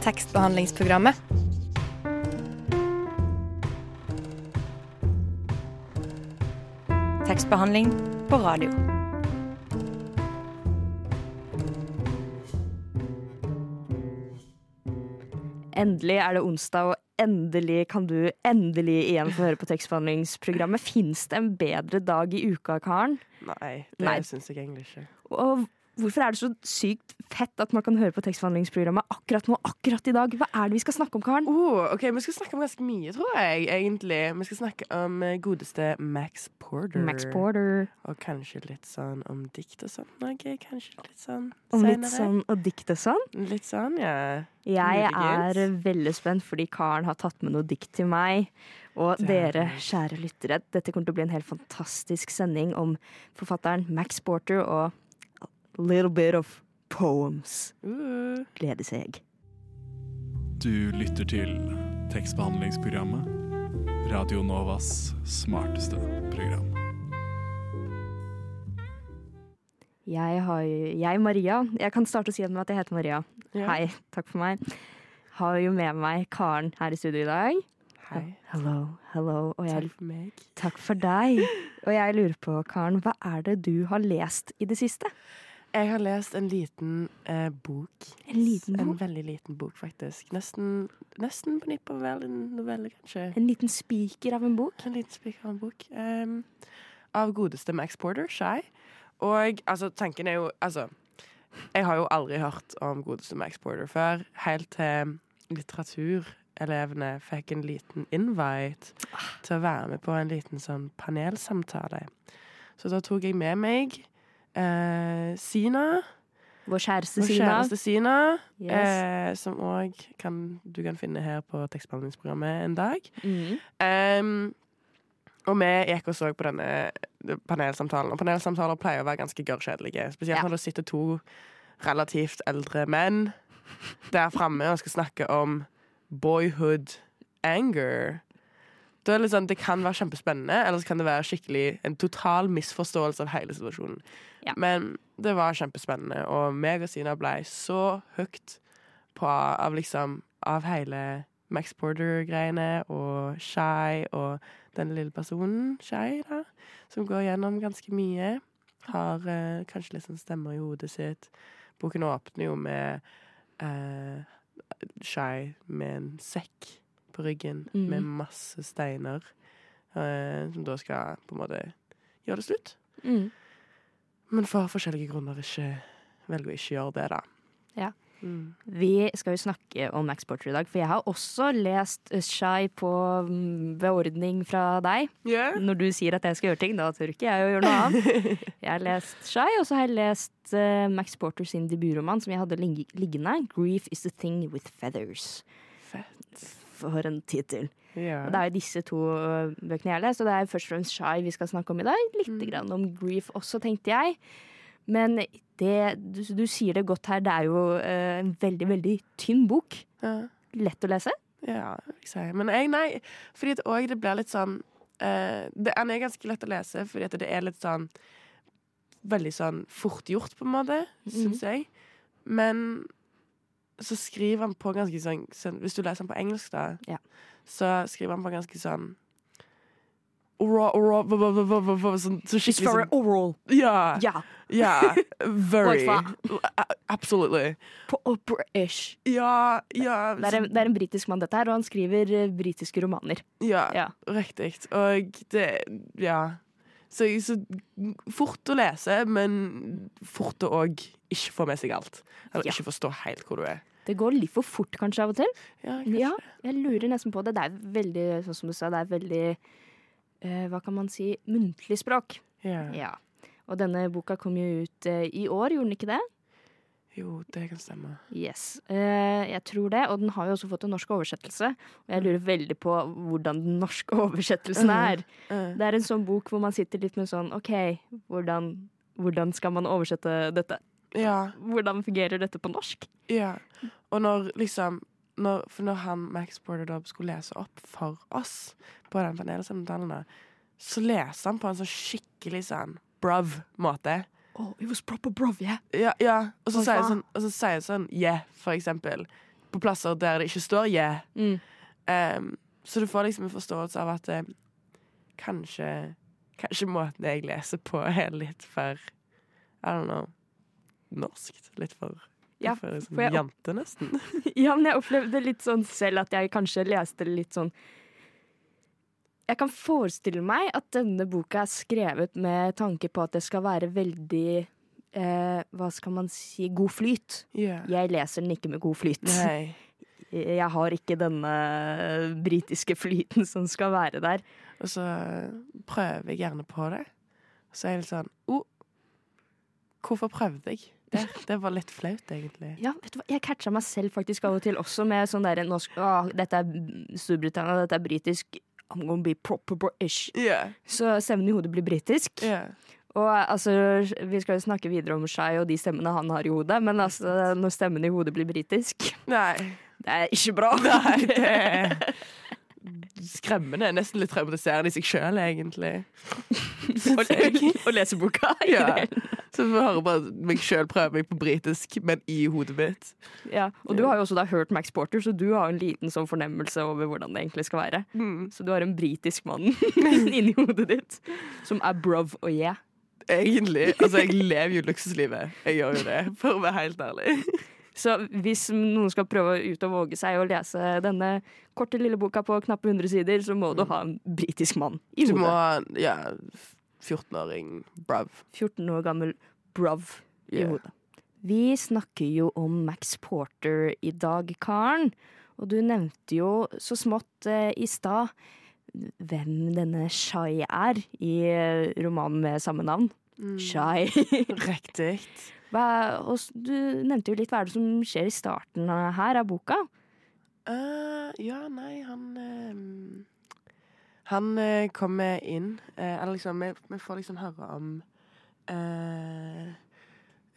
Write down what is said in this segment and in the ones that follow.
tekstbehandlingsprogrammet. Tekstbehandling på radio. Endelig er det onsdag, og endelig kan du endelig igjen få høre på tekstbehandlingsprogrammet. Fins det en bedre dag i uka, Karen? Nei, det Nei. syns jeg egentlig ikke. Og hvorfor er det så sykt fett at man kan høre på tekstforhandlingsprogrammet akkurat nå, akkurat i dag? Hva er det vi skal snakke om, Karen? Oh, ok, Vi skal snakke om ganske mye, tror jeg. egentlig. Vi skal snakke om eh, godeste Max Porter. Max Porter. Og kanskje litt sånn om dikt og sånn. Okay, kanskje litt sånn senere. Om litt sånn og dikt og sånn. Litt sånn, ja. Jeg er veldig spent fordi Karen har tatt med noe dikt til meg. Og er dere, kjære lyttere, dette kommer til å bli en helt fantastisk sending om forfatteren Max Porter og little bit of poems. Gleder Glede seg. Du lytter til tekstbehandlingsprogrammet. Radio Novas smarteste program. Jeg, har, jeg, Maria, jeg kan starte å si at jeg heter Maria. Ja. Hei, takk for meg. Har jo med meg Karen her i studio i dag. Hei. Hello, hello. Og jeg, Takk for meg. takk for deg. Og jeg lurer på, Karen, hva er det du har lest i det siste? Jeg har lest en liten eh, bok. En liten bok? En veldig liten bok, faktisk. Nesten, nesten på nippet av en novelle, kanskje. En liten spiker av en bok? En liten spiker av en bok. Um, av godeste Max Porter, Shy. Og altså, tanken er jo Altså, jeg har jo aldri hørt om godeste Max Porter før. Helt til litteraturelevene fikk en liten invite til å være med på en liten sånn panelsamtale. Så da tok jeg med meg eh, Sina. Vår kjæreste Vår Sina. kjæreste Sina, Yes. eh, som òg du kan finne her på tekstbehandlingsprogrammet en dag. Mm. Um, og vi gikk og så på denne panelsamtalen. Og panelsamtaler pleier å være ganske gørrkjedelige. Spesielt Ja. når det sitter to relativt eldre menn der framme og skal snakke om boyhood anger. Er det sånn, Det kan være kjempespennende, eller så kan det være skikkelig en total misforståelse av hele situasjonen. Ja. Men det var kjempespennende, og meg og Sina ble så hooked på av liksom av hele Max Porter-greiene og Shy og den lille personen, Shy, da, som går gjennom ganske mye. Har eh, kanskje litt sånn stemmer i hodet sitt. Boken åpner jo med eh, Shy med en sekk på ryggen mm. med masse steiner, eh, som da skal på en måte gjøre det slutt. Mm. Men for forskjellige grunner ikke velger å ikke gjøre det, da. Ja. Mm. Vi skal jo snakke om Max Porter i dag, for jeg har også lest Shy på mm, beordning fra deg. Yeah. Når du sier at jeg skal gjøre ting, da tør ikke jeg å gjøre noe annet. Jeg har lest Shy, og så har jeg lest uh, Max Porter sin debutroman som jeg hadde liggende. 'Grief is the thing with feathers'. For en tittel. Ja. Og det er jo disse to bøkene jeg har lest, og det er først og fremst Shy vi skal snakke om i dag. Litt Mm. grann om grief også, tenkte jeg. Men det, du, du sier det godt her, det er jo ø, en veldig, veldig tynn bok. ja. Lett å lese. Ja, jeg. Men jeg, nei. Fordi at òg det blir litt sånn eh, det, Den er ganske lett å lese, fordi at det er litt sånn Veldig sånn fort gjort, på en måte, syns jeg. Men så skriver han på ganske sånn, sånn Hvis du leser han på engelsk, da, Ja. så skriver han på ganske sånn ora, ora, v- v- v- v- v- sånn, så skikkelig sånn oral. Ja. Very. Absolutely. På opera-ish. Ja, ja. Det er en, det er en britisk mann, dette her, og han skriver britiske romaner. Ja, Ja. riktig. Og det Ja. Så, så fort å lese, men fort å òg ikke få med seg alt. Eller Ja. ikke forstå helt hvor du er. Det går litt for fort kanskje av og til. Ja, Ja, jeg lurer nesten på det. Det er veldig, sånn som du sa, det er veldig eh, Hva kan man si? Muntlig språk. Ja. Ja. Og denne boka kom jo ut eh, i år, gjorde den ikke det? Jo, det kan stemme. Yes. Eh, jeg tror det. Og den har jo også fått en norsk oversettelse. Og jeg lurer veldig på hvordan den norske oversettelsen er. Eh, Det er en sånn bok hvor man sitter litt med sånn OK, hvordan, hvordan skal man oversette dette? ja, Hvordan fungerer dette på norsk? ja. Og når liksom når, For når han Max Porter da skulle lese opp for oss på den panelsamtalen, så leser han på en sånn skikkelig sånn bruv-måte. Oh, it was proper bruv, yeah. Ja, ja. Og så sier jeg sånn, sånn Yeah, for eksempel. på plasser der det ikke står 'yeah'. Mm. Um, så du får liksom en forståelse av at eh, kanskje Kanskje måten jeg leser på, er litt for I don't know norskt. Litt for, Ja, for en sånn jante, nesten. Ja, men jeg opplevde litt sånn selv at jeg kanskje leste litt sånn Jeg kan forestille meg at denne boka er skrevet med tanke på at det skal være veldig eh, Hva skal man si god flyt. Yeah. Jeg leser den ikke med god flyt. Nei. Jeg har ikke denne britiske flyten som skal være der. Og så prøver jeg gjerne på det. Så er jeg litt sånn oh, Hvorfor prøvde jeg? Det, det var litt flaut, egentlig. Ja, vet du hva? Jeg catcha meg selv faktisk av og til også med sånn derre norsk Å, dette er Storbritannia, dette er britisk. I'm gonna be proper British. Yeah. Så stemmen i hodet blir britisk. Yeah. Og altså, Vi skal jo snakke videre om Shai og de stemmene han har i hodet, men altså, når stemmen i hodet blir britisk Nei. Det er ikke bra. Nei, det skremmende. Nesten litt traumatiserende i seg sjøl, egentlig. Å le- lese boka. Ja. Så jeg hører bare meg sjøl prøve meg på britisk, men i hodet mitt. Ja. Og du har jo også da hørt Max Porter, så du har en liten sånn fornemmelse over hvordan det egentlig skal være. Mm. Så du har en britisk mann inni hodet ditt som er brov og yeah. Egentlig. Altså, jeg lever jo luksuslivet. Jeg gjør jo det, for å være helt ærlig. Så hvis noen skal prøve ut og våge seg å lese denne korte lille boka på knappe 100 sider, så må du ha en britisk mann i Du må hodet. ha ja, 14-åring brav. 14 år gammel brav i Yeah. hodet. Vi snakker jo om Max Porter i dag, Karen. Og du nevnte jo så smått eh, i stad hvem denne Shai er i eh, romanen med samme navn. Mm. Shai. Riktig. Du nevnte jo litt hva er det som skjer i starten her av boka. Uh, ja, nei, han uh, Han uh, kommer inn Eller liksom, vi, vi får liksom høre om uh,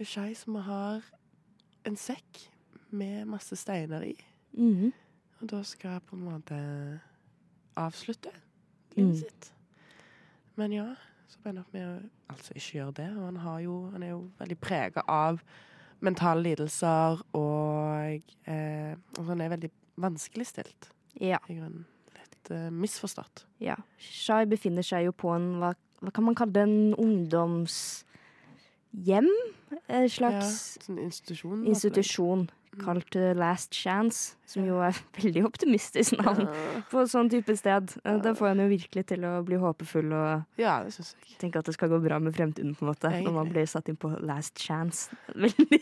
Skei som har en sekk med masse steiner i. Mhm. Og da skal på en måte avslutte Mm. sitt. Men ja, så ender han opp med å altså ikke gjøre det. Og han, har jo, han er jo veldig prega av mentale lidelser, og eh, altså han er veldig vanskeligstilt. Ja. I grunnen litt eh, misforstått. ja. Shai befinner seg jo på en hva, hva kan man kalle det, en ungdomshjem? En slags Ja, sånn institusjon. institusjon kalt eh, Last Chance, som jo er veldig optimistisk navn på sånn type sted. Eh, Da får en jo virkelig til å bli håpefull og ja, tenke at det skal gå bra med fremtiden, på en måte, når man blir satt inn på Last Chance. Veldig.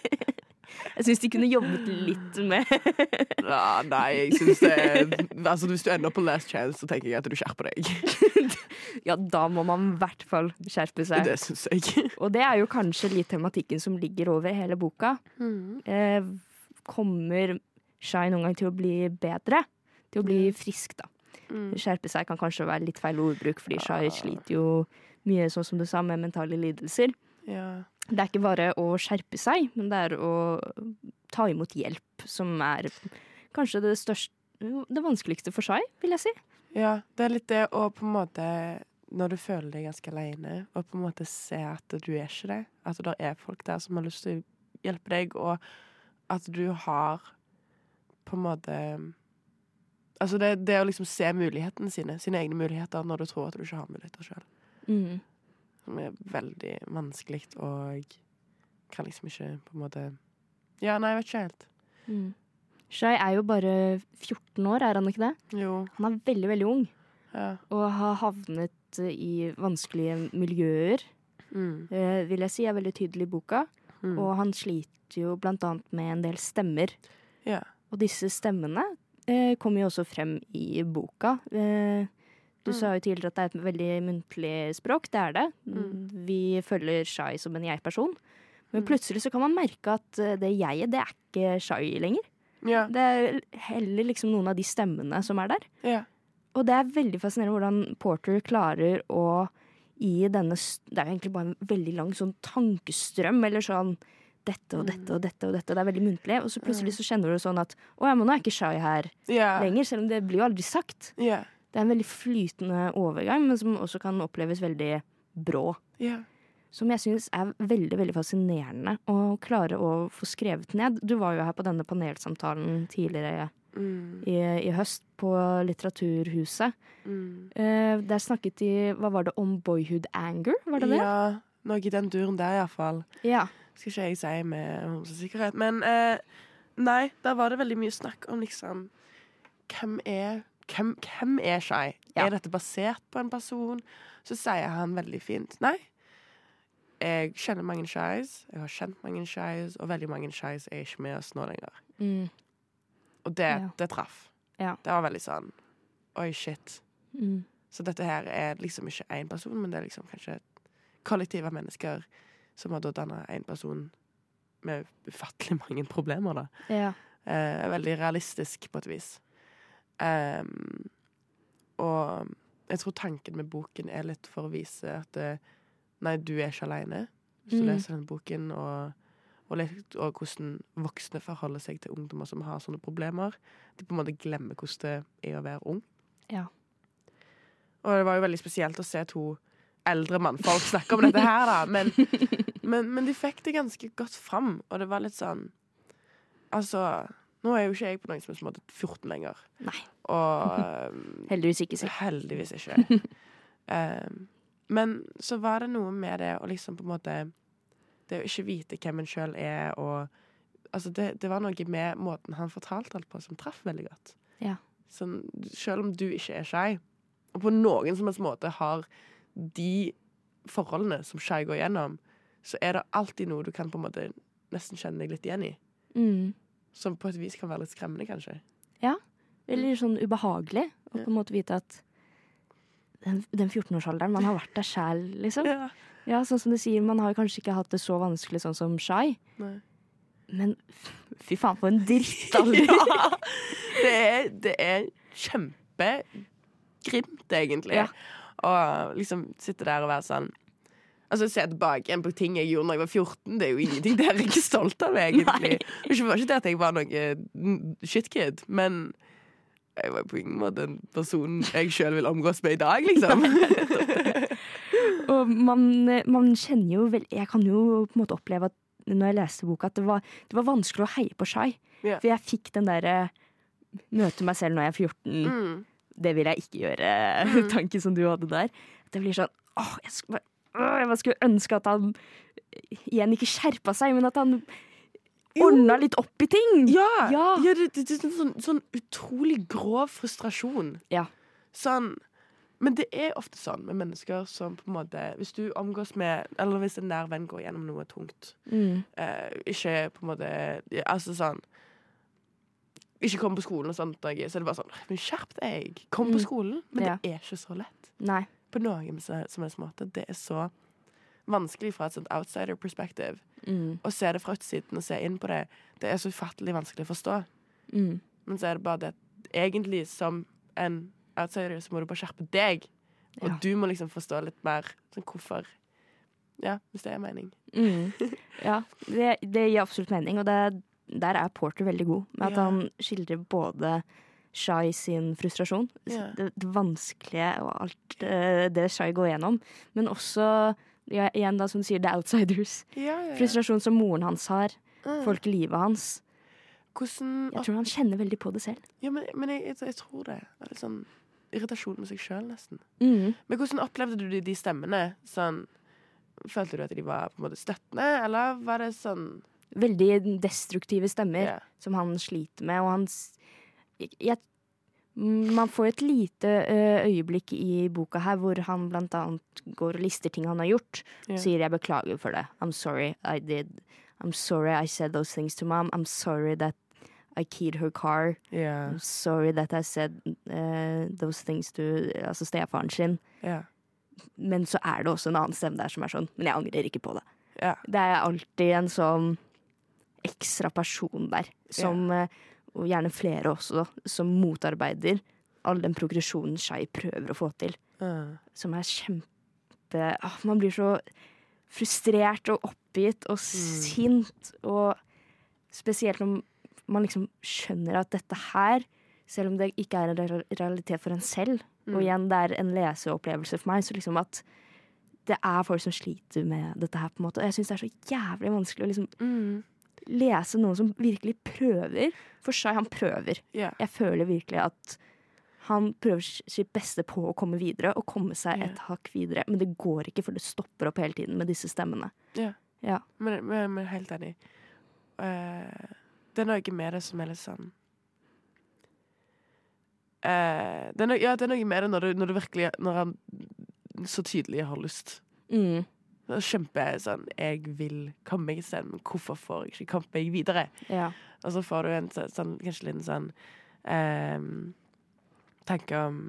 Jeg syns de kunne jobbet litt med Ja, nei, jeg syns det Altså, Hvis du ender opp på last chance, så tenker jeg at du skjerper deg. Ja, da må man i hvert fall skjerpe seg. Det syns jeg. Og det er jo kanskje litt tematikken som ligger over hele boka. Eh, kommer Shai noen gang til å bli bedre? Til å bli frisk, da. Mm. Skjerpe seg kan kanskje være litt feil ordbruk, fordi Shai sliter jo mye, sånn som du sa, med mentale lidelser. Ja. Det er ikke bare å skjerpe seg, men det er å ta imot hjelp, som er kanskje det største Det vanskeligste for seg, vil jeg si. ja, det er litt det å på en måte Når du føler deg ganske aleine, og på en måte se at du er ikke det. At det er folk der som har lyst til å hjelpe deg, og at du har på en måte Altså det, det å liksom se mulighetene sine, sine egne muligheter, når du tror at du ikke har muligheter sjøl. Mm. Som er veldig vanskelig, og kan liksom ikke på en måte Ja, nei, jeg vet ikke helt. Mm. Shai er jo bare 14 år, er han ikke det? Jo. Han er veldig, veldig ung. Ja. Og har havnet eh, i vanskelige miljøer, Mm. eh, vil jeg si, er veldig tydelig i boka. Mm. Og han sliter jo blant annet med en del stemmer. Ja. Og disse stemmene eh, kommer jo også frem i boka. Eh, du Mm. sa jo tidligere at det er et veldig muntlig språk. Det er det. Mm. Vi følger Shai som en jeg-person. Men Mm. plutselig så kan man merke at eh, det jeget, det er ikke Shai lenger. Ja. Det er heller liksom noen av de stemmene som er der. ja. Og det er veldig fascinerende hvordan Porter klarer å i denne Det er jo egentlig bare en veldig lang sånn tankestrøm, eller sånn dette og dette og dette og dette. Det er veldig muntlig. Og så plutselig så kjenner du sånn at å ja, men nå er ikke shy her yeah. lenger, selv om det blir jo aldri sagt. Ja. Det er en veldig flytende overgang, men som også kan oppleves veldig brå. Ja. som jeg syns er veldig veldig fascinerende å klare å få skrevet ned. Du var jo her på denne panelsamtalen tidligere Mm, i, i høst på Litteraturhuset. mm. Eh, der snakket de Hva var det om boyhood anger? Var det det? Ja, noe i den duren der, iallfall. Ja. Skal ikke jeg si med 100 sikkerhet. Men eh, nei, der var det veldig mye snakk om liksom Hvem er Hvem, hvem er Shai? Ja. Er dette basert på en person? Så sier han veldig fint nei. Jeg kjenner mange Shais, jeg har kjent mange Shais, og veldig mange Shais er ikke med oss nå lenger. Mm. Og det, Ja. det traff. Ja. Det var veldig sånn Oi, shit. Mm. Så dette her er liksom ikke én person, men det er liksom kanskje et kollektiv av mennesker som har da danna én person med ufattelig mange problemer, da. Ja. Eh, veldig realistisk på et vis. Ehm, og jeg tror tanken med boken er litt for å vise at eh, nei, du er ikke aleine hvis du Mm. leser denne boken, og, og, litt, og hvordan voksne forholder seg til ungdommer som har sånne problemer. De på en måte glemmer hvordan det er å være ung. Ja. Og det var jo veldig spesielt å se to eldre mannfolk snakke om dette her, da. Men, men, men de fikk det ganske godt fram, og det var litt sånn Altså, nå er jo ikke jeg på noen som er måte 14 lenger. Nei. Og um, Heldigvis ikke, så. heldigvis ikke. Um, men så var det noe med det å liksom på en måte Det å ikke vite hvem en sjøl er, og Altså, det, det var noe med måten han fortalte alt på, som traff veldig godt. Ja. Sånn, selv om du ikke er skei, og på noen som helst måte har de forholdene som skei går gjennom, så er det alltid noe du kan på en måte nesten kjenne deg litt igjen i. Mm. Som på et vis kan være litt skremmende, kanskje. Ja. Eller sånn ubehagelig å på en måte vite at den, den 14-årsalderen, man har vært der sjæl, liksom. Ja. Ja, sånn som du sier, man har kanskje ikke hatt det så vanskelig sånn som Shy, Nei. men fy faen for en drittalder. ja! Det er, det er kjempegrimt, egentlig. Ja. Og liksom sitte der og være sånn Altså Se tilbake igjen på ting jeg gjorde da jeg var 14. Det er jo ingenting dere er jeg ikke stolt av, egentlig. Det var ikke det at jeg var noe mm, shitkid, men jeg var på ingen måte en person jeg sjøl vil omgås med i dag, liksom. Og man, man kjenner jo vel Jeg kan jo på en måte oppleve at når jeg leste boka, at det var, det var vanskelig å heie på Shai. Yeah. For jeg fikk den derre møte meg selv når jeg er 14. Mm. Det vil jeg ikke gjøre, tanken som du hadde der. Det blir sånn åh, jeg skulle, bare- åh, jeg skulle ønske at han igjen ikke skjerpa seg, men at han ordna litt opp i ting. Ja! Ja. ja det, det, det er sånn, sånn utrolig grov frustrasjon. Ja. Sånn Men det er ofte sånn med mennesker som på en måte Hvis du omgås med Eller hvis en nær venn går gjennom noe tungt, Mm. eh, ikke på en måte Altså sånn Ikke komme på skolen og sånt, Så så er bare sånn Men skjerp deg! Kom på Mm. skolen! Men det er ikke så lett. Nei. På noen som helst måte. Det er så vanskelig fra et sånt outsider-perspektiv. Mm. Å se det fra utsiden og se inn på det, det er så ufattelig vanskelig å forstå. Mm. Men så er det bare det egentlig som en outsider så må du bare skjerpe deg. Og Ja. du må liksom forstå litt mer sånn hvorfor Ja, hvis det er mening. Mm. Ja, det, det gir absolutt mening, og det, der er Porter veldig god. Med at Ja. han skildrer både Shai sin frustrasjon, Ja. det, det vanskelige og alt uh, det Shai går gjennom, men også ja, igjen da, som du sier, The Outsiders. Ja. Frustrasjon som moren hans har, Mm. folk i livet hans. Hvordan Jeg tror han kjenner veldig på det selv. Ja, men, men jeg, jeg, jeg tror det. det er sånn irritasjon med seg sjøl, nesten. Mm. Men hvordan opplevde du de, de stemmene? Sånn Følte du at de var på en måte støttende, eller var det sånn Veldig destruktive stemmer. yeah. som han sliter med, og han jeg, Man får et lite øyeblikk i boka her hvor han blant annet går og lister ting han har gjort. Ja. Sier 'jeg beklager for det'. 'I'm sorry I did'. 'I'm sorry I said those things to mom'. 'I'm sorry that I keyed her car'. Yeah. 'I'm sorry that I said uh, those things to altså stefaren sin'. Yeah. Men så er det også en annen stemme der som er sånn 'men jeg angrer ikke på det'. Yeah. Det er alltid en sånn ekstra person der, som, eh, og gjerne flere også, som motarbeider all den progresjonen Shai prøver å få til. ja. Som er kjempe ah, Man blir så frustrert og oppgitt og sint, og spesielt når man liksom skjønner at dette her, selv om det ikke er en realitet for en selv, og Mm. igjen det er en leseopplevelse for meg, så liksom at det er folk som sliter med dette her, på en måte. Og jeg syns det er så jævlig vanskelig å liksom Mm. Lese noen som virkelig prøver. For Shai, han prøver. Yeah. Jeg føler virkelig at han prøver sitt beste på å komme videre og komme seg et hakk videre. Men det går ikke, for det stopper opp hele tiden med disse stemmene. Ja. Ja. Men, men, men helt enig. Uh, det er noe med det som er litt sånn uh, det, er noe, ja, det er noe med det når du, når du virkelig Når han så tydelig har lyst. Mm. Det kjemper Kjempe sånn Jeg vil komme meg et sted, men hvorfor får jeg ikke kommet meg videre? Ja. Og så får du en sånn, kanskje litt sånn um, tanke om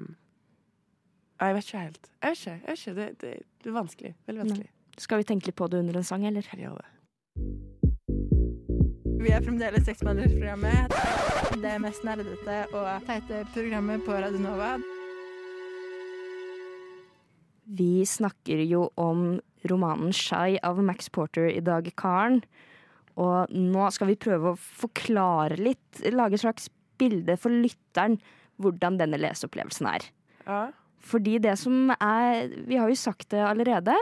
Jeg vet ikke helt. Jeg vet ikke. Jeg vet ikke. Det, det, det er vanskelig. Veldig vanskelig. Skal vi tenke litt på det under en sang, eller? Kan jeg gjøre det? Vi er fremdeles Seksmannersprogrammet. Det mest nerdete og teite programmet på Radio Nova. Vi snakker jo om romanen 'Shy' av Max Porter i dag, Karen. Og nå skal vi prøve å forklare litt, lage et slags bilde for lytteren, hvordan denne leseopplevelsen er. Ja. Fordi det som er Vi har jo sagt det allerede.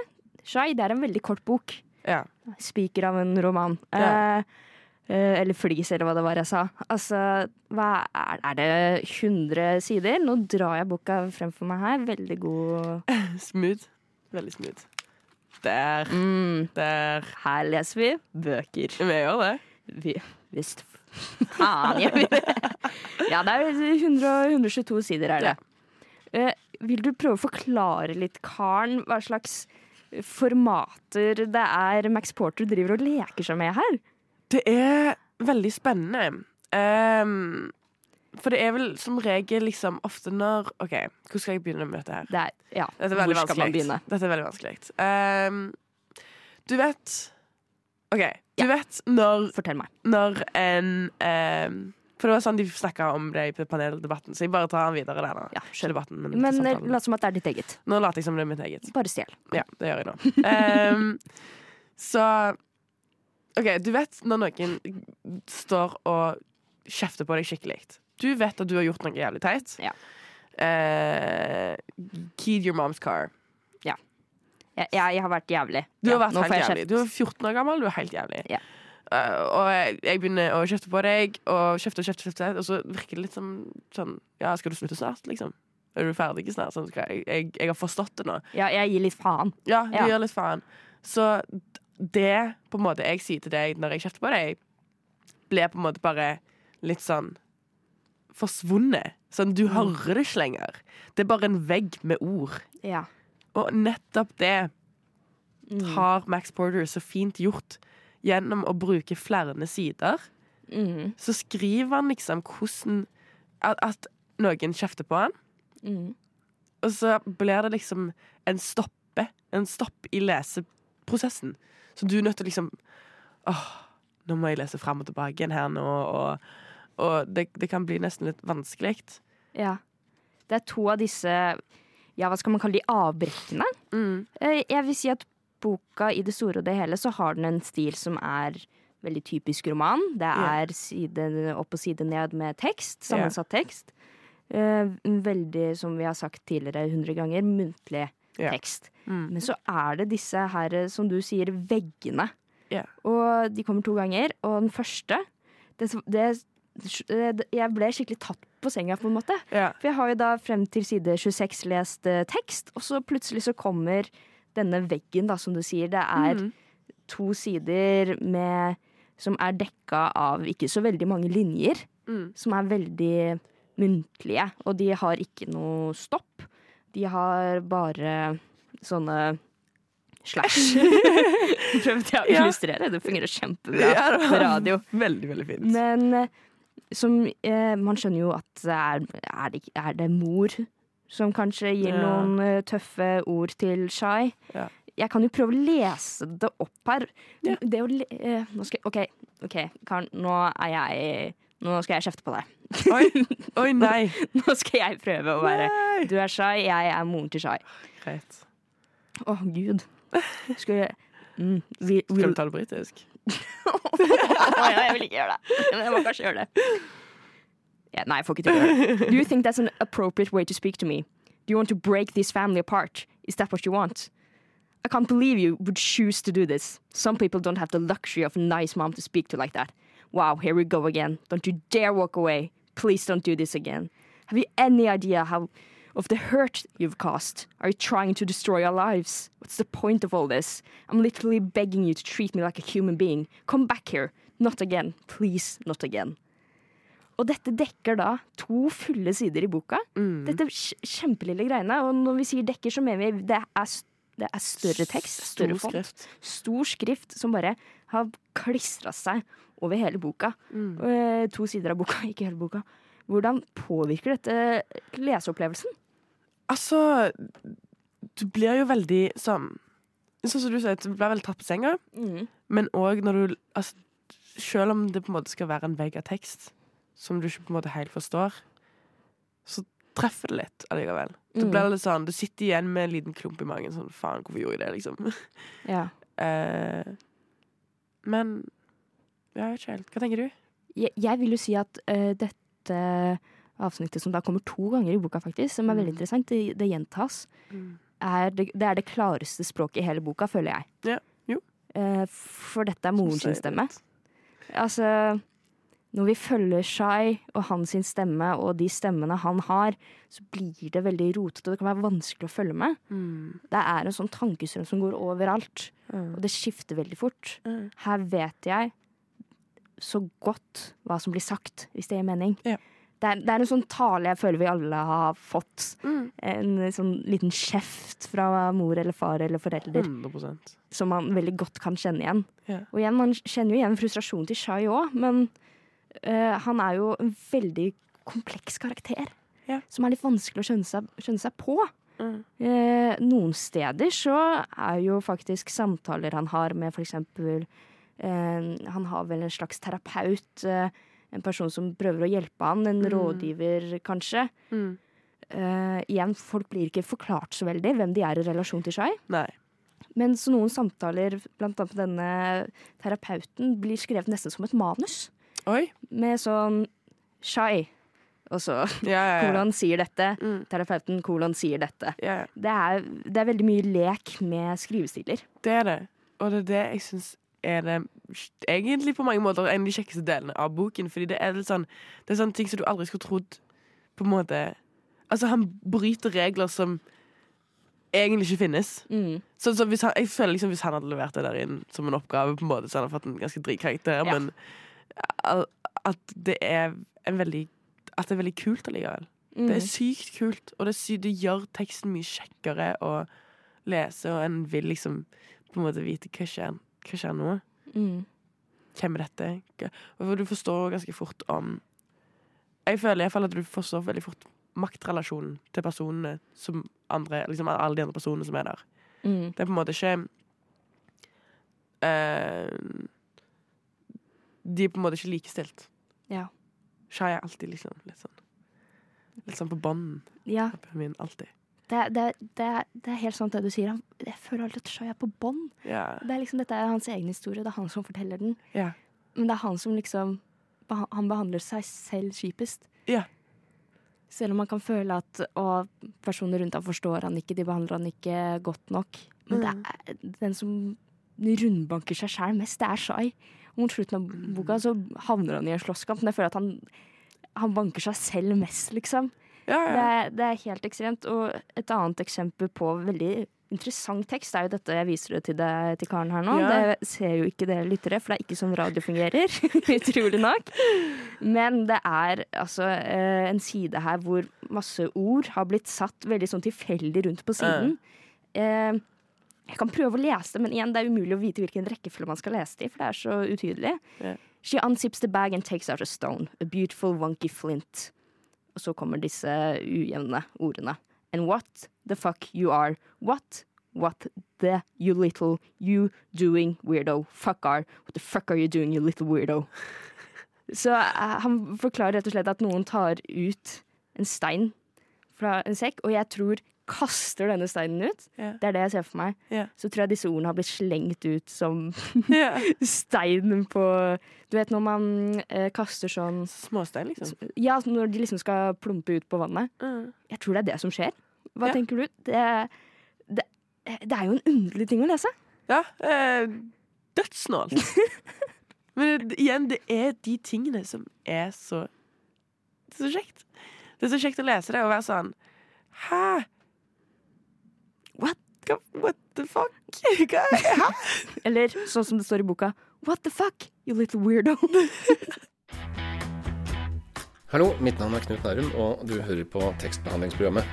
'Shy' det er en veldig kort bok. ja. Spiker av en roman. Ja. Eh, eh, eller flis, eller hva det var jeg sa. Altså, er, er det 100 sider? Nå drar jeg boka frem for meg her. Veldig god Smooth. Veldig smooth. Der. mm, Der. Her leser vi bøker. Vi gjør det. Vi, visst faen gjør vi det. Ja, det er 100, 122 sider, er det. Eh, vil du prøve å forklare litt, Karen, hva slags formater det er Max Porter driver og leker seg med her? Det er veldig spennende. Ehm, for det er vel som regel liksom ofte når OK, hvor skal jeg begynne med dette her? Det er, ja, Dette er veldig hvor skal man vanskelig. begynne? Dette er veldig vanskelig. Um, du vet OK. Du vet når, Fortell meg. når en um, For det var sånn de snakka om det i paneldebatten, så jeg bare tar den videre der nå. Ja, Ikke skjønner. debatten, men, Men eh, samtalen. lat som at det er ditt eget. Nå later jeg som det er mitt eget. Bare stjel. Ja, det gjør jeg nå. Ehm, så OK, du vet når noen står og kjefter på deg skikkelig. Du vet at du har gjort noe jævlig teit. Ja. Uh, keyed your mom's car. Jeg, jeg, jeg har vært jævlig. Du har vært ja, helt jævlig. Du er 14 år gammel, du er helt jævlig. Ja. Uh, og jeg, jeg begynner å kjefte på deg, og kjefte og kjefte, kjefte, og så virker det litt som sånn Ja, skal du slutte snart, liksom? Er du ferdig snart? Sånn, jeg, jeg, har forstått det nå. Ja, jeg gir litt faen. Ja, du Ja. gjør litt faen. Så det på en måte jeg sier til deg når jeg kjefter på deg, blir på en måte bare litt sånn forsvunnet. Sånn, du hører det ikke lenger. Det er bare en vegg med ord. Ja. Og nettopp det Mm. har Max Porter så fint gjort. Gjennom å bruke flere sider, Mm. så skriver han liksom hvordan At, at noen kjefter på han, Mm. og så blir det liksom en stoppe. En stopp i leseprosessen. Så du er nødt til liksom Åh, nå må jeg lese fram og tilbake igjen her nå, og, og det, det kan bli nesten litt vanskelig. Ja. Det er to av disse Ja, hva skal man kalle de avbrekkene? Mm. Eh, Jeg vil si at boka i det store og det hele så har den en stil som er veldig typisk roman. Det er side opp og side ned med tekst, sammensatt tekst. Eh, Veldig, som vi har sagt tidligere hundre ganger, muntlig tekst. Mm. Men så er det disse her, som du sier, veggene. Yeah. Og de kommer to ganger. Og den første det, det, Jeg ble skikkelig tatt på senga, på en måte. Ja. For jeg har jo da frem til side 26 lest eh, tekst, og så plutselig så kommer denne veggen, da, som du sier. Det er Mm. to sider med Som er dekka av ikke så veldig mange linjer. Mm. Som er veldig muntlige. Og de har ikke noe stopp. De har bare sånne slash. Prøvde jeg å Ja. Det fungerer kjempebra på radio. Veldig, veldig fint. Men eh, som eh, Man skjønner jo at er, er, det, er det mor som kanskje gir Ja. noen eh, tøffe ord til Shai? Ja. Jeg kan jo prøve å lese det opp her. Ja. Det å le eh, nå skal, OK, ok, Karen. Nå er jeg Nå skal jeg kjefte på deg. Oi, oi nei. Nå skal jeg prøve å være Nei. Du er Shai, jeg er moren til Shai. Greit. Å, gud. Skal jeg mm, vi, Skal du ta det britisk? Jeg vil ikke gjøre det. Men jeg må kanskje gjøre det. Ja, nei, jeg får ikke til å gjøre det. Do you think that's an appropriate way to speak to me? Do you want to break this family apart? Is that what you want? I can't believe you would choose to do this. Some people don't have the luxury of a nice mom to speak to like that. Wow, here we go again. Don't you dare walk away. Please don't do this again. Have you any idea how of the hurt you've caused? Are you trying to destroy our lives? What's the point of all this? I'm literally begging you to treat me like a human being. Come back here. Not again. Please, not again. Og dette dekker da to fulle sider i boka. Mm. Dette kj- kjempelille greiene. Og når vi sier dekker, så mener vi det er, det er større tekst. Større Stor font. skrift. Stor skrift som bare har klistra seg over hele boka. Mm. Eh, To sider av boka, ikke hele boka. Hvordan påvirker dette leseopplevelsen? Altså, du blir jo veldig sånn Sånn som du sier, du blir veldig tatt på senga, men òg når du altså, Selv om det på en måte skal være en vegg av tekst som du ikke på en måte helt forstår, så treffer det litt allikevel. Mm. blir litt sånn, Du sitter igjen med en liten klump i magen. Sånn, faen, hvorfor gjorde jeg det, liksom? Ja. uh, men jeg vet ikke helt. Hva tenker du? Jeg, jeg vil jo si at uh, dette avsnittet, som da kommer to ganger i boka, faktisk, som er veldig Mm. interessant, det, det gjentas, er det, det er det klareste språket i hele boka, føler jeg. Ja, jo. Eh, for dette er moren sin stemme. Altså, når vi følger Shai og hans stemme og de stemmene han har, så blir det veldig rotete, og det kan være vanskelig å følge med. Mm. Det er en sånn tankestrøm som går overalt, Mm. og det skifter veldig fort. Mm. Her vet jeg så godt hva som blir sagt, hvis det gir mening. Ja. Det, er, det er en sånn tale jeg føler vi alle har fått. Mm. En sånn liten kjeft fra mor eller far eller forelder. 100% som man veldig godt kan kjenne igjen. Yeah. Og igjen, man kjenner jo igjen frustrasjonen til Shai òg, men eh, han er jo en veldig kompleks karakter. Yeah. Som er litt vanskelig å skjønne seg, skjønne seg på. Mm. Eh, noen steder så er jo faktisk samtaler han har med for eksempel eh, Han har vel en slags terapeut. Eh, en person som prøver å hjelpe han. En Mm. rådgiver, kanskje. Mm. Uh, igjen, folk blir ikke forklart så veldig hvem de er i relasjon til Shai. Nei. Men så noen samtaler, blant annet med denne terapeuten, blir skrevet nesten som et manus. Oi. Med sånn Shai, og så Ja, ja, ja. kolon sier dette. Mm. Terapeuten kolon sier dette. Det er, det er veldig mye lek med skrivestiler. Det er det. Og det er det jeg syns er det egentlig på mange måter en av de kjekkeste delene av boken. Fordi det er litt sånn Det er sånne ting som du aldri skulle trodd på en måte Altså, han bryter regler som egentlig ikke finnes. Mm. Så, så hvis han, jeg føler liksom Hvis han hadde levert det der inn som en oppgave, på en måte, så hadde han fått en ganske dritkarakter. Ja. Men at det er en veldig At det er veldig kult allikevel. Mm. Det er sykt kult, og det, er sy det gjør teksten mye kjekkere å lese, og en vil liksom på en måte vite hva skjer, hva skjer nå. Mm. Hvem er dette? Og du forstår ganske fort om Jeg føler i hvert fall at du forstår veldig fort maktrelasjonen til personene som andre, liksom alle de andre personene som er der. Mm. Det er på en måte ikke uh, De er på en måte ikke likestilt. Ja. Shai er alltid liksom litt sånn Litt sånn på bånden ja. Alltid. Det, det, det, det er helt sant det du sier. Han- Jeg føler alltid at Shai er på bånn. Yeah. Det er liksom, dette er hans egen historie, det er han som forteller den. Yeah. Men det er han som liksom Han behandler seg selv kjipest. Yeah. Selv om man kan føle at å, personer rundt ham forstår han ikke, de behandler han ikke godt nok. Men det Mm. er den som rundbanker seg sjæl mest, det er Shai. Mot slutten av Mm. boka så havner han i en slåsskamp, men jeg føler at han, han banker seg selv mest, liksom. Ja, Det ja. er, det er helt ekstremt. Og et annet eksempel på veldig interessant tekst er jo dette jeg viser det til, deg, til Karen her nå. Ja. Det ser jo ikke dere lyttere, for det er ikke sånn radio fungerer. Utrolig nok. Men det er altså eh, en side her hvor masse ord har blitt satt veldig sånn tilfeldig rundt på siden. Eh, jeg kan prøve å lese det, men igjen, det er umulig å vite hvilken rekkefølge man skal lese det i, for det er så utydelig. She unzips the bag and takes out a stone. A beautiful wonky flint. Og så kommer disse ujevne ordene. And what the fuck you are. What? What the you little you doing weirdo. Fuck are. What the fuck are you doing, you little weirdo? Så eh, han forklarer rett og slett at noen tar ut en stein fra en sekk, og jeg tror kaster denne steinen ut. Yeah. Det er det jeg ser for meg. Yeah. Så tror jeg disse ordene har blitt slengt ut som steinen stein på Du vet når man eh, kaster sånn Småstein, liksom. Ja, når de liksom skal plumpe ut på vannet. Mm. Jeg tror det er det som skjer. Hva Ja. tenker du? Det, det, Det er jo en underlig ting å lese. Ja, eh, dødsnålt. Men igjen, det er de tingene som er så Det er så kjekt. Det er så kjekt å lese det og være sånn Hæ? What? What the fuck? Hva? Hæ? Eller sånn som det står i boka What the fuck, you little weirdo. Hallo, mitt navn er Knut Nærum, og du hører på tekstbehandlingsprogrammet.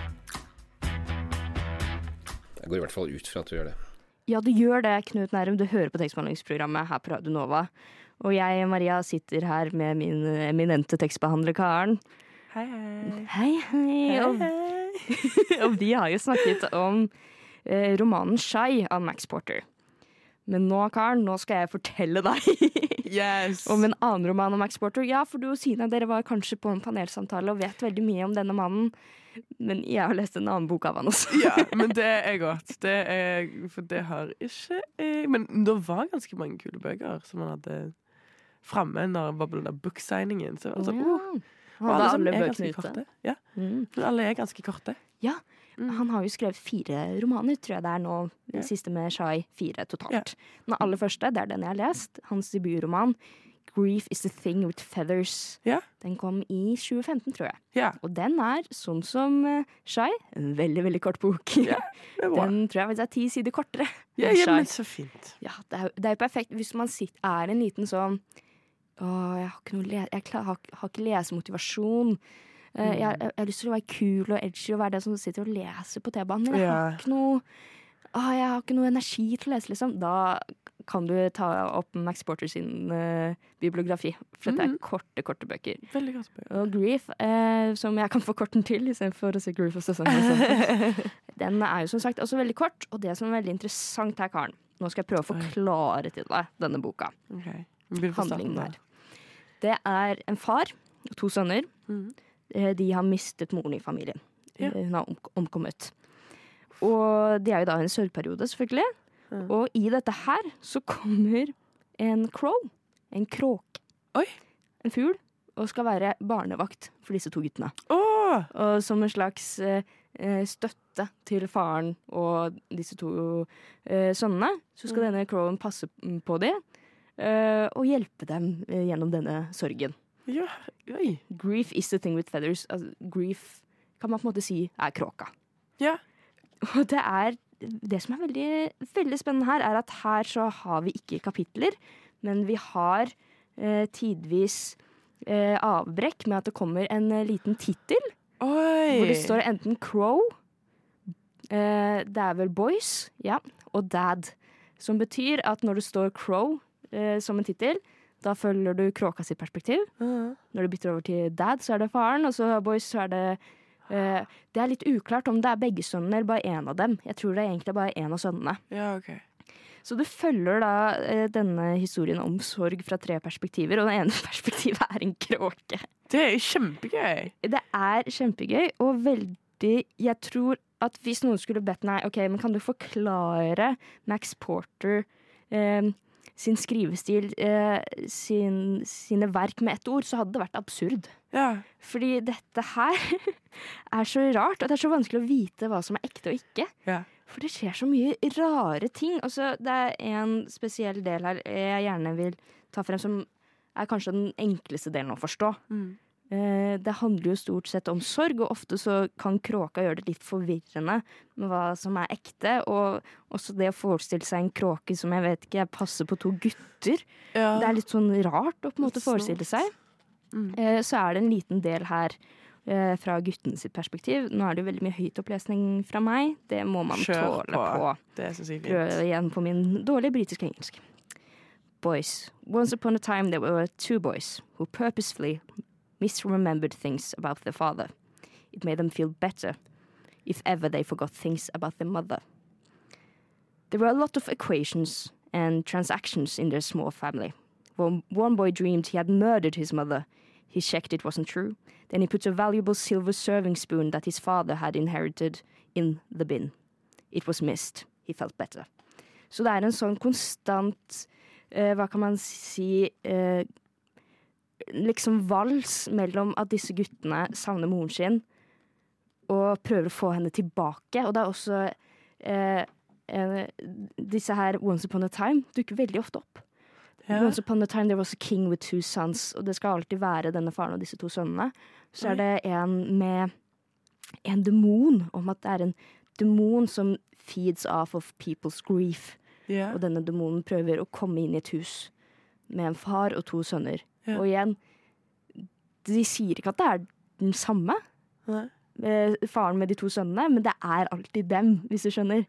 Jeg går i hvert fall ut fra at du gjør det. Ja, du gjør det, Knut Nærum. Du hører på tekstbehandlingsprogrammet her på Radio Nova. Og jeg, Maria, sitter her med min eminente tekstbehandler Karen. Hei, hei. Hei, hei. Og, hei. og vi har jo snakket om romanen Shy av Max Porter. Men nå, Karen, nå skal jeg fortelle deg Yes. om en annen roman av Max Porter. Ja, for du og Sina dere var kanskje på en panelsamtale og vet veldig mye om denne mannen. Men jeg har lest en annen bok av han også. Ja, men det er godt. Det er, for det har ikke jeg. Men det var ganske mange kule bøker som han hadde framme når det var på den der booksigningen. Så, altså, uh, Han og hadde sammen alle er bøkene ganske ute. korte. Ja, Mm. men alle er ganske korte. Ja, Mm. Han har jo skrevet fire romaner, tror jeg det er nå. Den siste med Shai. Fire totalt. Den aller første, det er den jeg har lest. Hans debutroman. 'Grief Is The Thing With Feathers'. Ja. Den kom i 2015, tror jeg. Ja, Og den er, sånn som uh, Shai, en veldig, veldig kort bok. Den tror jeg er ti sider kortere. Ja, ja, men så fint. Ja, det er, jo- er perfekt hvis man sitter, er en liten sånn Å, jeg har ikke, noe jeg har, har ikke lesemotivasjon. Eh, jeg, jeg, jeg har lyst til å være kul og edgy og være den som sitter og leser på T-banen, men jeg har ikke noe å, jeg har ikke noe energi til å lese, liksom. Da kan du ta opp Max Porter sin uh, bibliografi. For dette er mm. korte, korte bøker. Veldig korte bøker. Og Grief, eh, som jeg kan få korten til istedenfor å se Grief og sesongen. Den er jo som sagt også veldig kort, og det som er veldig interessant her, Karen Nå skal jeg prøve å forklare til deg denne boka. Ok, vi begynner fra starten Handlingen her. Det er en far og to sønner. Mhm. Eh, De har mistet moren i familien. Ja. Eh, Hun har omkommet. Og det er jo da en sørgeperiode, selvfølgelig. Ja. Og i dette her så kommer en crow. En kråke. Oi. En fugl. Og skal være barnevakt for disse to guttene. Åh! Og som en slags eh, eh, støtte til faren og disse to eh, sønnene, så skal Mm. denne crowen passe mm, på dem eh, og hjelpe dem gjennom denne sorgen. Ja, oi. Grief is the thing with feathers. Altså, grief kan man på en måte si er kråka. Ja. Og det er det som er veldig, veldig spennende her, er at her så har vi ikke kapitler, men vi har eh, tidvis eh, avbrekk med at det kommer en eh, liten tittel. Oi! Hvor det står enten Crow, eh, det er vel Boys, ja, og Dad. Som betyr at når det står Crow eh, som en tittel, da følger du kråka sitt perspektiv. Ja. Når du bytter over til Dad, så er det faren, og så Boys, så er det uh, Det er litt uklart om det er begge sønnene eller bare én av dem. Jeg tror det er egentlig bare én av sønnene. ja, ok. Så du følger da uh, denne historien om sorg fra tre perspektiver, og det ene perspektivet er en kråke. Det er kjempegøy. Det er kjempegøy, og veldig Jeg tror at hvis noen skulle bedt meg Ok, men kan du forklare Max Porter eh, sin skrivestil, eh, sin, sine verk med ett ord, så hadde det vært absurd. Ja. Fordi dette her er så rart, og det er så vanskelig å vite hva som er ekte og ikke. Ja. For det skjer så mye rare ting. Altså, det er en spesiell del her jeg gjerne vil ta frem, som er kanskje den enkleste delen å forstå. Mm. Eh, Det handler jo stort sett om sorg, og ofte så kan kråka gjøre det litt forvirrende med hva som er ekte. Og også det å forestille seg en kråke som jeg vet ikke passer på to gutter. ja. Det er litt sånn rart å på en måte forestille seg. Mm. Eh, Så er det en liten del her eh, fra guttene sitt perspektiv. Nå er det jo veldig mye høytopplesning fra meg. Det må man Kjør tåle på. på. Prøve igjen på min dårlige britiske engelsk. Boys. Once upon a time there were two boys who purposefully misremembered things about their father. It made them feel better if ever they forgot things about their mother. There were a lot of equations and transactions in their small family. One, one boy dreamed he had murdered his mother. He checked it wasn't true. Then he put a valuable silver serving spoon that his father had inherited in the bin. It was missed. He felt better. Så det er en sånn konstant eh, Hva kan man si eh, Liksom vals mellom at disse guttene savner moren sin og prøver å få henne tilbake. Og det er også eh, disse her Once Upon a Time dukker veldig ofte opp. Ja. Once upon a time there was a king with two sons, og det skal alltid være denne faren og disse to sønnene. Så er det en med en demon, om at det er en demon som feeds off of people's grief. Ja. Og denne demonen prøver å komme inn i et hus med en far og to sønner. Og igjen, de sier ikke at det er den samme, eh, faren med de to sønnene, men det er alltid dem, hvis du skjønner.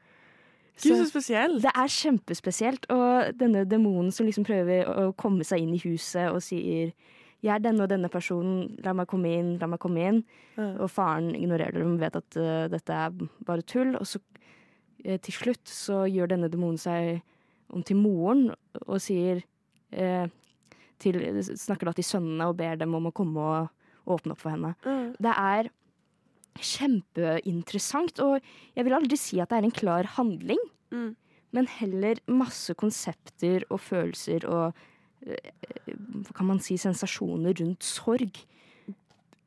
Gud, Så- spesielt. det er kjempespesielt. Og denne demonen som liksom prøver å komme seg inn i huset og sier 'Jeg er denne og denne personen, la meg komme inn, la meg komme inn'. Ja. Og faren ignorerer dem, vet at uh, dette er bare tull. Og så uh, til slutt så gjør denne demonen seg om til moren og sier eh, til, Snakker da til sønnene og ber dem om å komme og åpne opp for henne. Mm. Det er kjempeinteressant, og jeg vil aldri si at det er en klar handling, Mm. men heller masse konsepter og følelser og eh, hva kan man si, sensasjoner rundt sorg.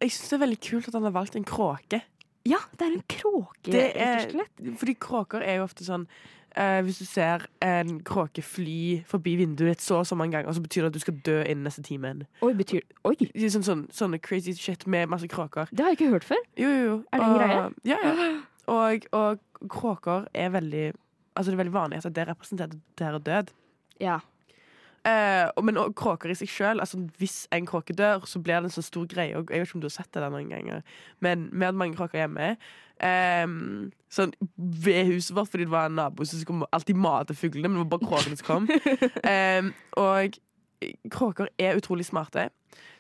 Jeg syns det er veldig kult at han har valgt en kråke. Ja, det er en kråke, rett er, og slett. fordi kråker er jo ofte sånn eh, Hvis du ser en kråke fly forbi vinduet ditt så og så mange ganger, så betyr det at du skal dø innen neste timen. Oi, betyr Oi, Det Sånn, sånn, sånne crazy shit med masse kråker. det har jeg ikke hørt før. Jo, jo, jo. Er det en greie? Ja, ja. Og, og kråker er veldig Altså det er veldig vanlig at det representerer død. Ja. Eh, men og kråker i seg sjøl altså, Hvis en kråke dør, så blir det en så stor greie. Og jeg vet ikke om du har sett det der noen ganger, men vi hadde mange kråker hjemme. Ehm, sånn ved huset vårt, fordi det var en nabo som skulle alltid mate fuglene, men det var bare kråkene som kom. Um, og kråker er utrolig smarte.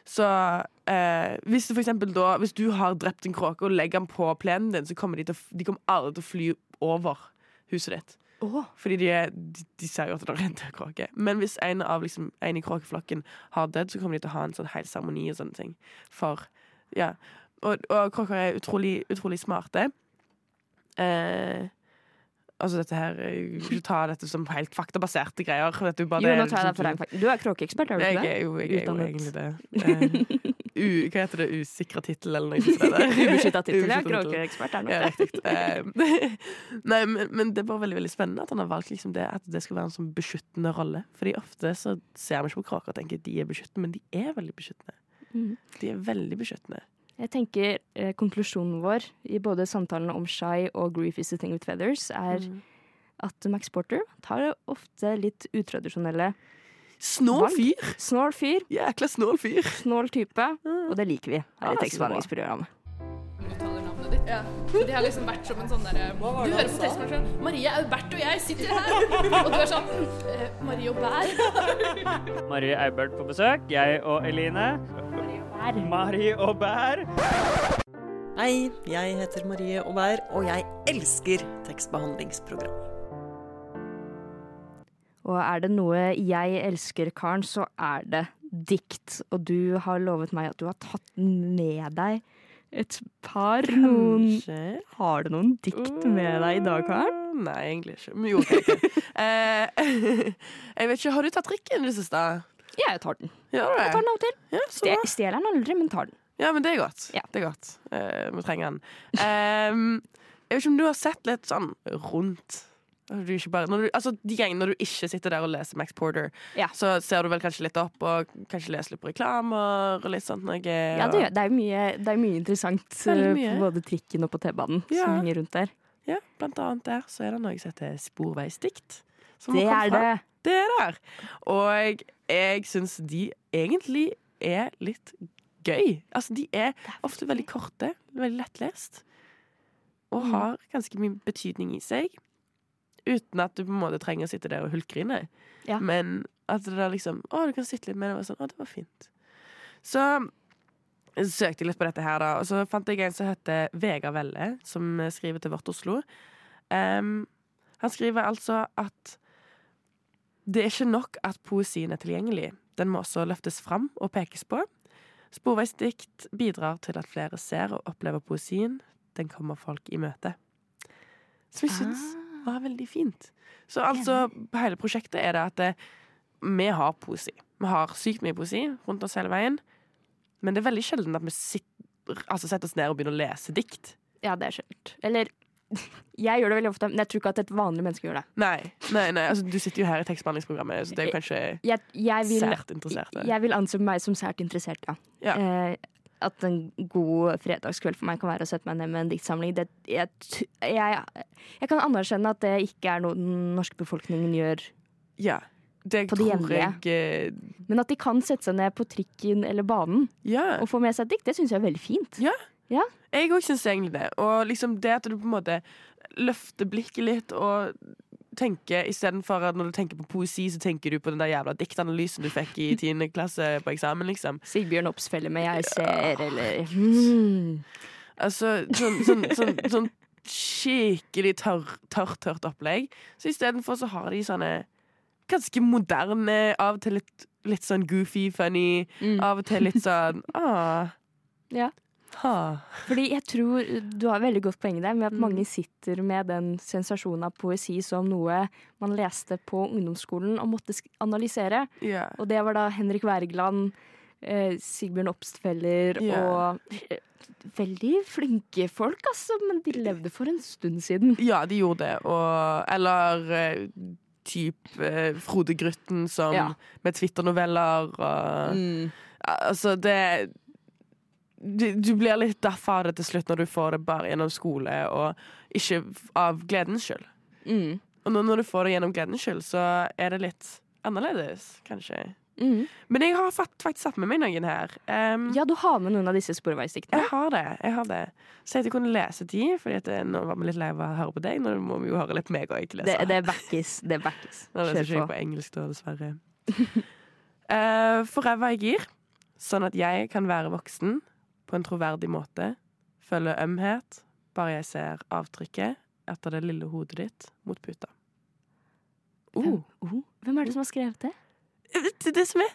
Så uh, hvis, du for da, hvis du har drept en kråke og legger den på plenen din, så kommer de, til, de kommer aldri til å fly over huset ditt. Oh. Fordi de, er, de, de ser jo at det er en død kråke. Men hvis en, av, liksom, en i kråkeflokken har dødd, så kommer de til å ha en sånn hel seremoni og sånne ting. For, ja. Og, og kråker er utrolig, utrolig smarte. Eh, altså dette her eh, Ikke ta dette som helt faktabaserte greier. Dette bare jo, nå tar jeg deg for deg. Du er kråkeekspert, er du ikke det? er jo, jeg er jo egentlig det. Eh, u, hva heter det? Usikra tittel, eller noe sånt? Ubeskytta tittel, ja. Kråkeekspert er nok Ja, det. riktig. Eh, Nei, men, men det er bare veldig veldig spennende at han har valgt liksom det, at det skal være en sånn beskyttende rolle. Fordi ofte så ser vi ikke på kråker og tenker at de er beskyttende, men de er veldig beskyttende. Mhm. De er veldig beskyttende. Jeg tenker eh, konklusjonen vår i både samtalene om Shy og Grief is a thing with feathers er Mm. at Max Porter tar ofte litt utradisjonelle Snål fyr! Snål fyr, Jækla snål fyr. snål type, og det liker vi her Ja, i tekstbehandlingsprogrammet. Ja. De har liksom vært som en sånn derre Du hører på tekstmaskinen. Marie Aubert og jeg sitter her. Og du er sånn eh, Marie og Bær. Marie Aubert på besøk. Jeg og Eline. Marie og Bær. Hei, jeg heter Marie Aubert, og jeg elsker tekstbehandlingsprogram. Og er det noe jeg elsker, Karen, så er det dikt. Og du har lovet meg at du har tatt med deg et par noen Kanskje. Har du noen dikt med deg i dag, Karen? Uh, Nei, egentlig ikke. Men jo, okay, okay. Eh, jeg vet ikke, Har du tatt trikken i det siste? Jeg tar den. Ja. Jeg tar den av og til. Ja, så Ste- Stjeler den aldri, men tar den. Ja, men det er godt. Ja. Det er godt. Vi trenger den. Um, jeg vet ikke om du har sett litt sånn rundt du bare, du, altså, De gangene når du ikke sitter der og leser Max Porter, Ja. så ser du vel kanskje litt opp og kanskje leser litt på reklamer og litt sånt noe. Ja, det, det, er mye, det er mye interessant eh, mye. på både trikken og på T-banen Ja. som henger rundt der. Ja, blant annet der så er det noe som heter sporveisdikt. som Det er det. Det er der. Og jeg syns de egentlig er litt gøy. Altså, de er ofte veldig korte, veldig lettlest, og Mm. har ganske mye betydning i seg. Uten at du på en måte trenger å sitte der og hulkgrine. Ja. Men at det er liksom Å, du kan sitte litt med det. Og sånn, å, det var fint. Så søkte jeg litt på dette her, da. Og så fant jeg en som heter Vegard Velle, som skriver til Vårt Oslo. Um, han skriver altså at det er ikke nok at poesien er tilgjengelig. Den må også løftes fram og pekes på. Sporveisdikt bidrar til at flere ser og opplever poesien. Den kommer folk i møte. Som jeg syns var veldig fint. Så altså, hele prosjektet er det at det, vi har poesi. Vi har sykt mye poesi rundt oss hele veien. Men det er veldig sjelden at vi sitter, altså, setter oss ned og begynner å lese dikt. Ja, det er skjønt. Eller Jeg gjør det veldig ofte, men jeg tror ikke at et vanlig menneske gjør det. Nei, nei, nei altså, du sitter jo her i tekstbehandlingsprogrammet, så det er jo kanskje Jeg, jeg, vil, sært interessert. jeg vil anse meg som sært interessert, ja. Ja. Eh, at en god fredagskveld for meg kan være å sette meg ned med en diktsamling. Det, jeg, jeg, jeg kan anerkjenne at det ikke er noe den norske befolkningen gjør, Ja. Det På det tror jeg eh, men at de kan sette seg ned på trikken eller banen Ja. og få med seg et dikt, det syns jeg er veldig fint. Ja. Jeg òg syns egentlig det. Og liksom det at du på en måte løfter blikket litt og tenker istedenfor at når du tenker på poesi, så tenker du på den der jævla diktanalysen du fikk i 10. klasse på eksamen, liksom. Sigbjørn Obsfelle med 'Jeg ser', eller mm. Altså sånn, sånn, sånn, sånn skikkelig tørr, tørt, tørt opplegg. Så istedenfor så har de sånne ganske moderne, av og til litt, litt sånn goofy, funny, Mm. av og til litt sånn ah. Ja. Ha. Fordi jeg tror du har veldig godt poeng der, med at Mm. mange sitter med den sensasjonen av poesi som noe man leste på ungdomsskolen og måtte analysere. Yeah. Og det var da Henrik Wergeland, eh, Sigbjørn Obstfeller yeah. og eh, Veldig flinke folk, altså, men de levde for en stund siden. Ja, de gjorde det. Og, eller eh, typ eh, Frode Grytten som, Ja. med Twitter-noveller og Mm. Altså, det du, du blir litt daff av det til slutt når du får det bare gjennom skole, og ikke av gledens skyld. Mm. Og nå når du får det gjennom gledens skyld, så er det litt annerledes, kanskje. Mm. Men jeg har faktisk satt med meg noen her. Um, Ja, du har med noen av disse sporveisdiktene. Jeg har det. jeg har det Så jeg kunne lese de, for nå var vi litt lei av å høre på deg. Nå må vi jo høre litt meg òg. Det, det backes. Det backes. Nå leser ikke jeg på. på engelsk, da, dessverre. uh, Forever jeg gir, sånn at jeg kan være voksen på en troverdig måte. føler ømhet, bare jeg ser avtrykket etter det lille hodet ditt mot puta. Hvem, Oh, oh, hvem er det som har skrevet det? det, det som er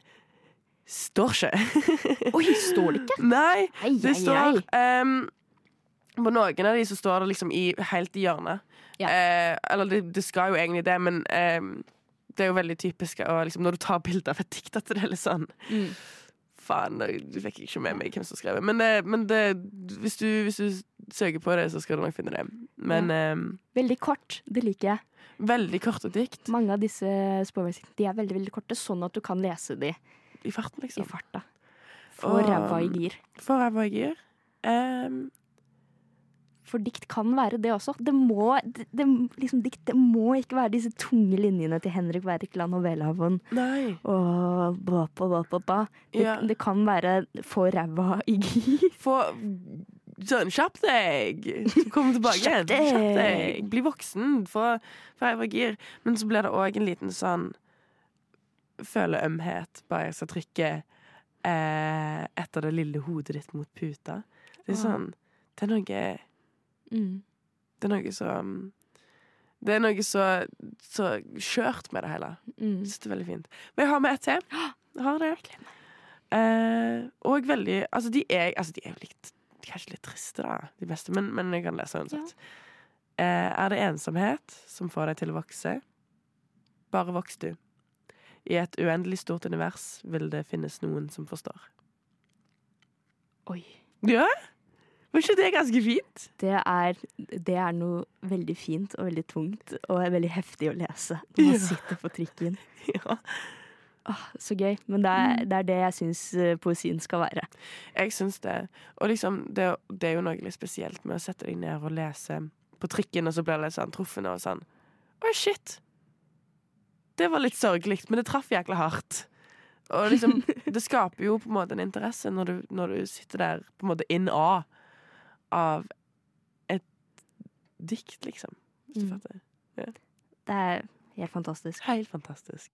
Står ikke. Oi, står det ikke? Nei, ei, det står ei. Um, På noen av de så står det liksom i, helt i hjørnet. Ja. Eh, eller det, det skal jo egentlig det, men ehm, det er jo veldig typisk å, liksom, når du tar bilde av et dikt, at det er litt sånn Mm. Faen, du fikk ikke med meg hvem som skrev det. Men, det, men det, hvis, du, hvis du søker på det, så skal du nok finne det. Men ehm, Veldig kort. Det liker jeg. veldig korte dikt Mange av disse sporveisdiktene de er veldig veldig korte, sånn at du kan lese de i farten, i liksom. farta. Få ræva i gir. Forever i gir. Ehm, For dikt kan være det også. Det må, det, det, liksom, dikt, det må ikke være disse tunge linjene til Henrik Wergeland og Welhaven og ba, ba, ba, ba, ba. Det, Ja. det kan være få ræva i gir. Få Sånn, kjapp deg! Kom tilbake igjen. Kjapp deg. Bli voksen. Få få gir. Men så blir det òg en liten sånn Føle ømhet, bare jeg skal trykke eh, etter det lille hodet ditt mot puta. Det er sånn Det er noe Mm. Det er noe så Det er noe så, så skjørt med det hele. Mm. Synes det er veldig fint. Men jeg har med ett til. Jeg har det. Eh, og veldig Altså, de er, altså, de er jo Kanskje litt triste, da, de beste, men, men jeg kan lese uansett. Eh, er det ensomhet som får deg til å vokse? Bare voks du. I et uendelig stort univers vil det finnes noen som forstår. Oi. Ja? Var ikke det ganske fint? Det er, det er noe veldig fint og veldig tungt og er veldig heftig å lese når man Ja. sitter på trikken. Ja. Åh, så gøy. Men det er det, er det jeg syns eh, poesien skal være. Jeg syns det. Og liksom, det, det er jo noe litt spesielt med å sette deg ned og lese på trikken, og så blir det litt sånn truffende og sånn Oi, shit! Det var litt sørgelig, men det traff jækla hardt. Og liksom, det skaper jo på en måte en interesse når du, når du sitter der på en måte in awe av et dikt, liksom. Hvis du Mm. fatter. Det er helt fantastisk. Helt fantastisk.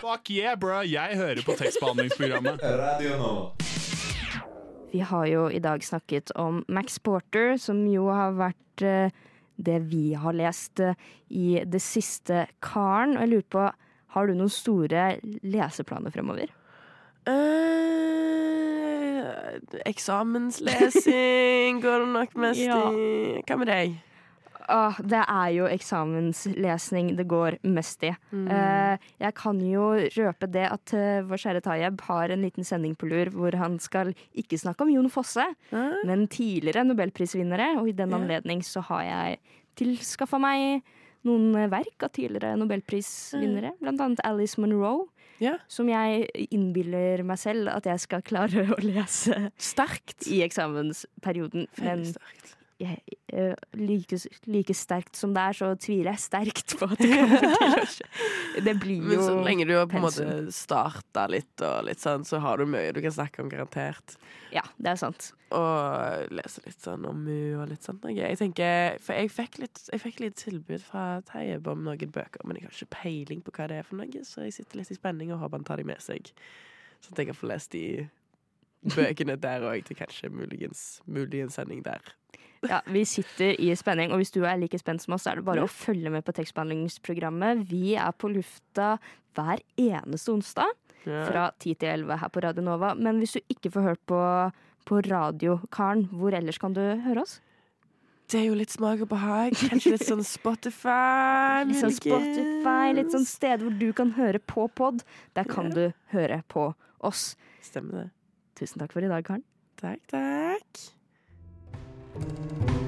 Fuck yeah, bro! Jeg hører på tekstbehandlingsprogrammet. Radio nå. Vi har jo i dag snakket om Max Porter, som jo har vært eh, det vi har lest eh, i det siste Karen. Og jeg lurer på, har du noen store leseplaner fremover? Eh, eksamenslesing går det nok mest Ja. i. Hva med deg? Åh, det er jo eksamenslesning det går mest i. Eh, jeg kan jo røpe det at uh, vår kjære Tayeb har en liten sending på lur hvor han skal ikke snakke om Jon Fosse, men tidligere nobelprisvinnere. Og i den anledning så har jeg tilskaffa meg noen eh, verk av tidligere nobelprisvinnere, blant annet Alice Munro. Ja. Som jeg innbiller meg selv at jeg skal klare å lese Sterkt. i eksamensperioden. Men Eh, like, like sterkt som det er, så tviler jeg sterkt på at det kommer til å skje. Det blir Men jo så lenge du har på en måte starta litt, og litt sånn, så har du mye du kan snakke om, garantert. Ja, det er sant. Og lese litt sånn om mu og litt sånt. noe. Jeg tenker, For jeg fikk litt, jeg fikk litt tilbud fra Teieb om noen bøker, men jeg har ikke peiling på hva det er for noe, så jeg sitter litt i spenning og håper han tar de med seg. Sånn at jeg kan få lest de bøkene der òg, til kanskje muligens, muligens sending der. Ja, Vi sitter i spenning, og hvis du er like spent som oss, så er det bare å følge med på tekstbehandlingsprogrammet. Vi er på lufta hver eneste onsdag fra 10 til 11 her på Radio Nova. Men hvis du ikke får hørt på, på radiokaren, hvor ellers kan du høre oss? Det er jo litt smak og behag. Kanskje litt sånn Spotify. Litt sånn. Spotify, litt sånn sted hvor du kan høre på pod. Der kan du høre på oss. Stemmer det. Tusen takk for i dag, Karen. Takk, takk. Música